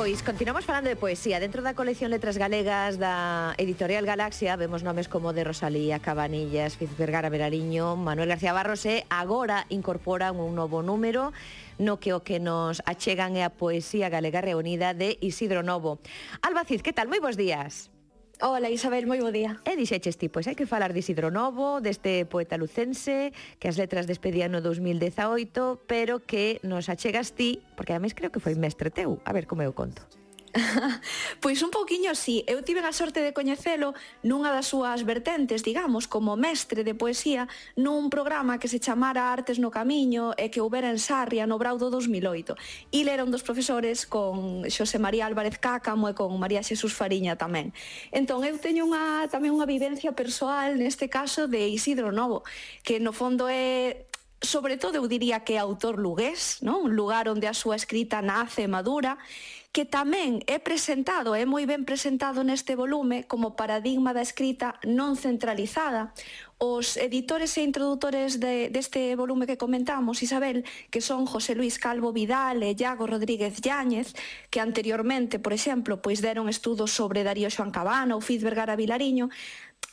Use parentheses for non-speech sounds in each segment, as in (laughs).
Pois continuamos falando de poesía. Dentro da colección Letras Galegas da Editorial Galaxia Vemos nomes como de Rosalía, Cabanillas, Fiz Vergara Berariño Manuel García Barros e agora incorporan un novo número no que o que nos achegan é a poesía galega reunida de Isidro Novo. Alba Cid, que tal? Moi bons días. Ola Isabel, moi bo día. E dixeches ti, pois hai que falar de Isidro Novo, deste poeta lucense, que as letras despedían no 2018, pero que nos achegas ti, porque ademais creo que foi mestre teu. A ver como eu conto. (laughs) pois un pouquiño sí, Eu tive a sorte de coñecelo nunha das súas vertentes, digamos, como mestre de poesía nun programa que se chamara Artes no Camiño e que houbera en Sarria no Braudo 2008. E era un dos profesores con Xosé María Álvarez Cácamo e con María Xesús Fariña tamén. Entón, eu teño unha, tamén unha vivencia persoal neste caso de Isidro Novo, que no fondo é sobre todo eu diría que é autor lugués, non? un lugar onde a súa escrita nace e madura, que tamén é presentado, é moi ben presentado neste volume como paradigma da escrita non centralizada. Os editores e introdutores de, deste volume que comentamos, Isabel, que son José Luis Calvo Vidal e Iago Rodríguez Yáñez, que anteriormente, por exemplo, pois deron estudos sobre Darío Xoan Cabana ou Fiz Vergara Vilariño,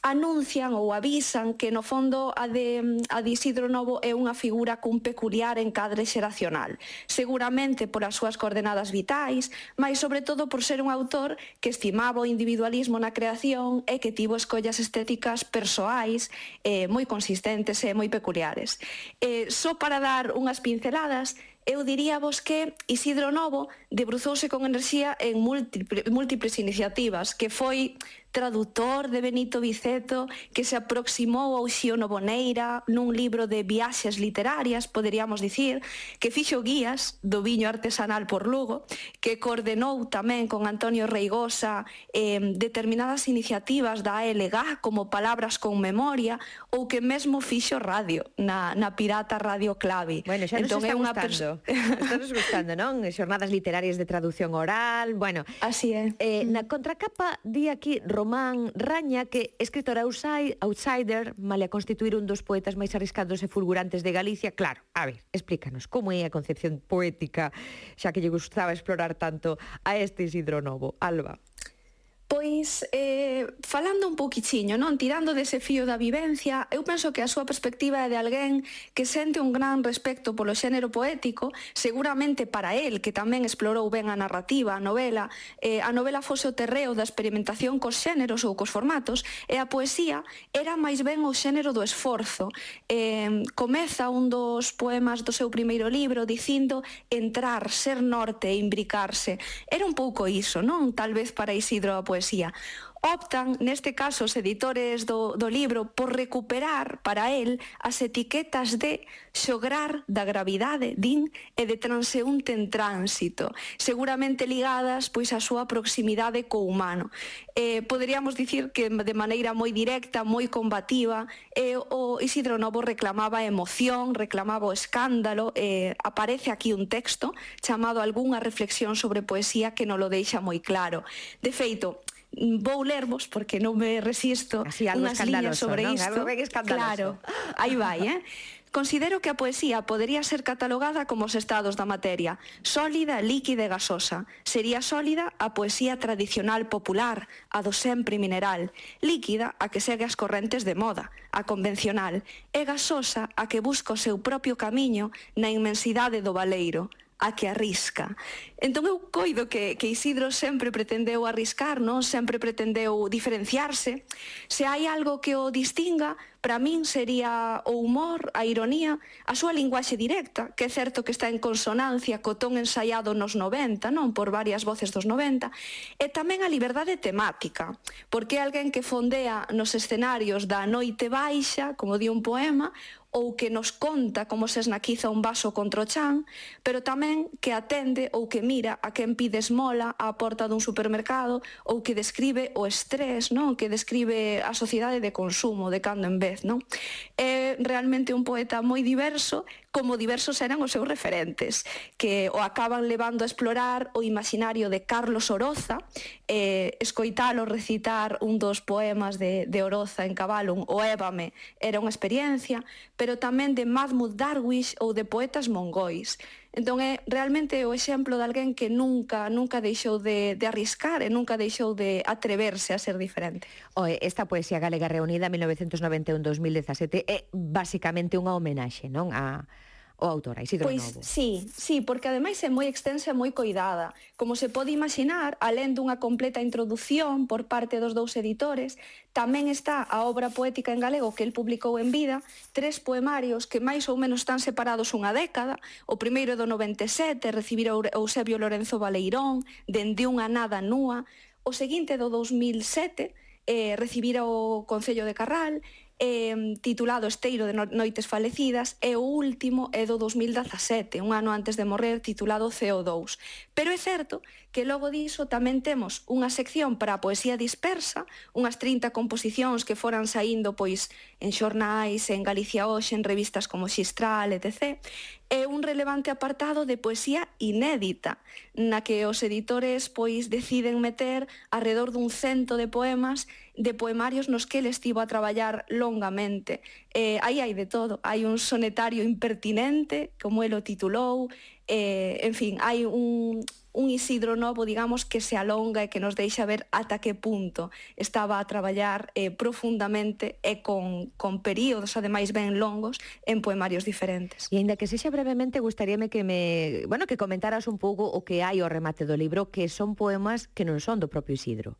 anuncian ou avisan que no fondo a de, a de Isidro Novo é unha figura cun peculiar encadre xeracional, seguramente polas súas coordenadas vitais, mas sobre todo por ser un autor que estimaba o individualismo na creación e que tivo escollas estéticas persoais eh, moi consistentes e moi peculiares. Eh, só para dar unhas pinceladas, eu diría vos que Isidro Novo debruzouse con enerxía en múltiples, múltiples iniciativas, que foi tradutor de Benito Biceto que se aproximou ao Xiono Boneira nun libro de viaxes literarias, poderíamos dicir, que fixo guías do viño artesanal por Lugo, que coordenou tamén con Antonio Reigosa eh, determinadas iniciativas da ALG como Palabras con Memoria ou que mesmo fixo radio na, na Pirata Radio Clavi. Bueno, xa nos entón, está é unha gustando. Está nos gustando, non? (laughs) Xornadas literarias de traducción oral, bueno. Así é. Eh, na contracapa di aquí Román Román Raña que, escritora outsider, male a constituir un dos poetas máis arriscados e fulgurantes de Galicia, claro, a ver, explícanos como é a concepción poética xa que lle gustaba explorar tanto a este Isidro Novo. Alba. Pois, eh, falando un pouquichiño, non tirando dese fío da vivencia, eu penso que a súa perspectiva é de alguén que sente un gran respecto polo xénero poético, seguramente para el, que tamén explorou ben a narrativa, a novela, eh, a novela fose o terreo da experimentación cos xéneros ou cos formatos, e a poesía era máis ben o xénero do esforzo. Eh, comeza un dos poemas do seu primeiro libro dicindo entrar, ser norte e imbricarse. Era un pouco iso, non? Tal vez para Isidro a poesía poesía optan, neste caso, os editores do, do libro por recuperar para el as etiquetas de xograr da gravidade, din, e de transeunte en tránsito, seguramente ligadas pois á súa proximidade co humano. Eh, poderíamos dicir que de maneira moi directa, moi combativa, eh, o Isidro Novo reclamaba emoción, reclamaba o escándalo, eh, aparece aquí un texto chamado Algúnha reflexión sobre poesía que non lo deixa moi claro. De feito, vou lervos porque non me resisto Así, unhas liñas sobre non? isto. Claro, aí vai, eh? Considero que a poesía podería ser catalogada como os estados da materia, sólida, líquida e gasosa. Sería sólida a poesía tradicional popular, a do sempre mineral, líquida a que segue as correntes de moda, a convencional, e gasosa a que busca o seu propio camiño na inmensidade do valeiro, a que arrisca. Entón eu coido que, que Isidro sempre pretendeu arriscar, non? sempre pretendeu diferenciarse. Se hai algo que o distinga, Para min sería o humor, a ironía, a súa linguaxe directa, que é certo que está en consonancia co ton ensaiado nos 90, non por varias voces dos 90, e tamén a liberdade temática, porque é alguén que fondea nos escenarios da noite baixa, como di un poema, ou que nos conta como se esnaquiza un vaso contra o chan, pero tamén que atende ou que mira a quen pide esmola á porta dun supermercado ou que describe o estrés, non? que describe a sociedade de consumo de cando en vez vez, non? É realmente un poeta moi diverso, como diversos eran os seus referentes, que o acaban levando a explorar o imaginario de Carlos Oroza, eh, escoitalo recitar un dos poemas de, de Oroza en Cabalum, o Ébame, era unha experiencia, pero tamén de Mahmoud Darwish ou de poetas mongois, Entón é realmente o exemplo de alguén que nunca nunca deixou de, de arriscar e nunca deixou de atreverse a ser diferente. Oe, esta poesía galega reunida 1991-2017 é basicamente unha homenaxe, non? A, o autora, Isidro pois, Novo. Sí, sí, porque ademais é moi extensa e moi coidada. Como se pode imaginar, alén dunha completa introdución por parte dos dous editores, tamén está a obra poética en galego que el publicou en vida, tres poemarios que máis ou menos están separados unha década. O primeiro é do 97, recibir Eusebio Lorenzo Baleirón, dende unha nada nua. O seguinte do 2007, eh, recibir o Concello de Carral, eh, titulado Esteiro de noites falecidas e o último é do 2017, un ano antes de morrer, titulado CO2. Pero é certo que logo diso tamén temos unha sección para a poesía dispersa, unhas 30 composicións que foran saindo pois en xornais, en Galicia Hoxe, en revistas como Xistral, etc. É un relevante apartado de poesía inédita, na que os editores pois deciden meter arredor dun cento de poemas de poemarios nos que ele estivo a traballar longamente. Eh, aí hai de todo, hai un sonetario impertinente, como el o titulou, eh, en fin, hai un, un Isidro Novo, digamos, que se alonga e que nos deixa ver ata que punto estaba a traballar eh, profundamente e con, con períodos, ademais, ben longos, en poemarios diferentes. E ainda que sexa brevemente, gustaríame que me, bueno, que comentaras un pouco o que hai ao remate do libro, que son poemas que non son do propio Isidro.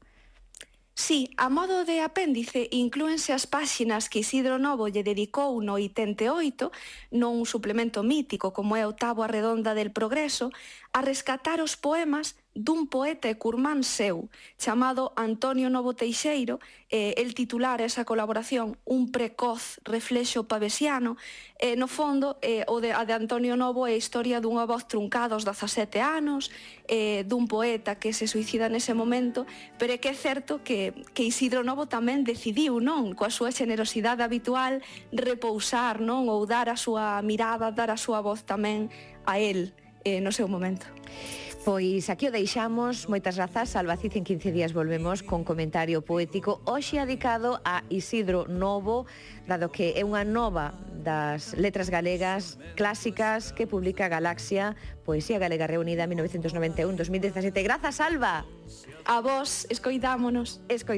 Sí, a modo de apéndice inclúense as páxinas que Isidro Novo lle dedicou no 88, non un suplemento mítico como é o Táboa Redonda del Progreso, a rescatar os poemas dun poeta e curmán seu chamado Antonio Novo Teixeiro eh, el titular esa colaboración un precoz reflexo pavesiano eh, no fondo eh, o de, a de Antonio Novo é a historia dunha voz truncada aos 17 anos eh, dun poeta que se suicida nese momento pero é que é certo que, que Isidro Novo tamén decidiu non coa súa xenerosidade habitual repousar non ou dar a súa mirada dar a súa voz tamén a él eh, no seu momento. Pois aquí o deixamos, moitas grazas, Albaciz en 15 días volvemos con comentario poético hoxe adicado a Isidro Novo, dado que é unha nova das letras galegas clásicas que publica Galaxia, Poesía Galega Reunida 1991-2017. Grazas, Alba! A vos, escoitámonos. Escoitámonos.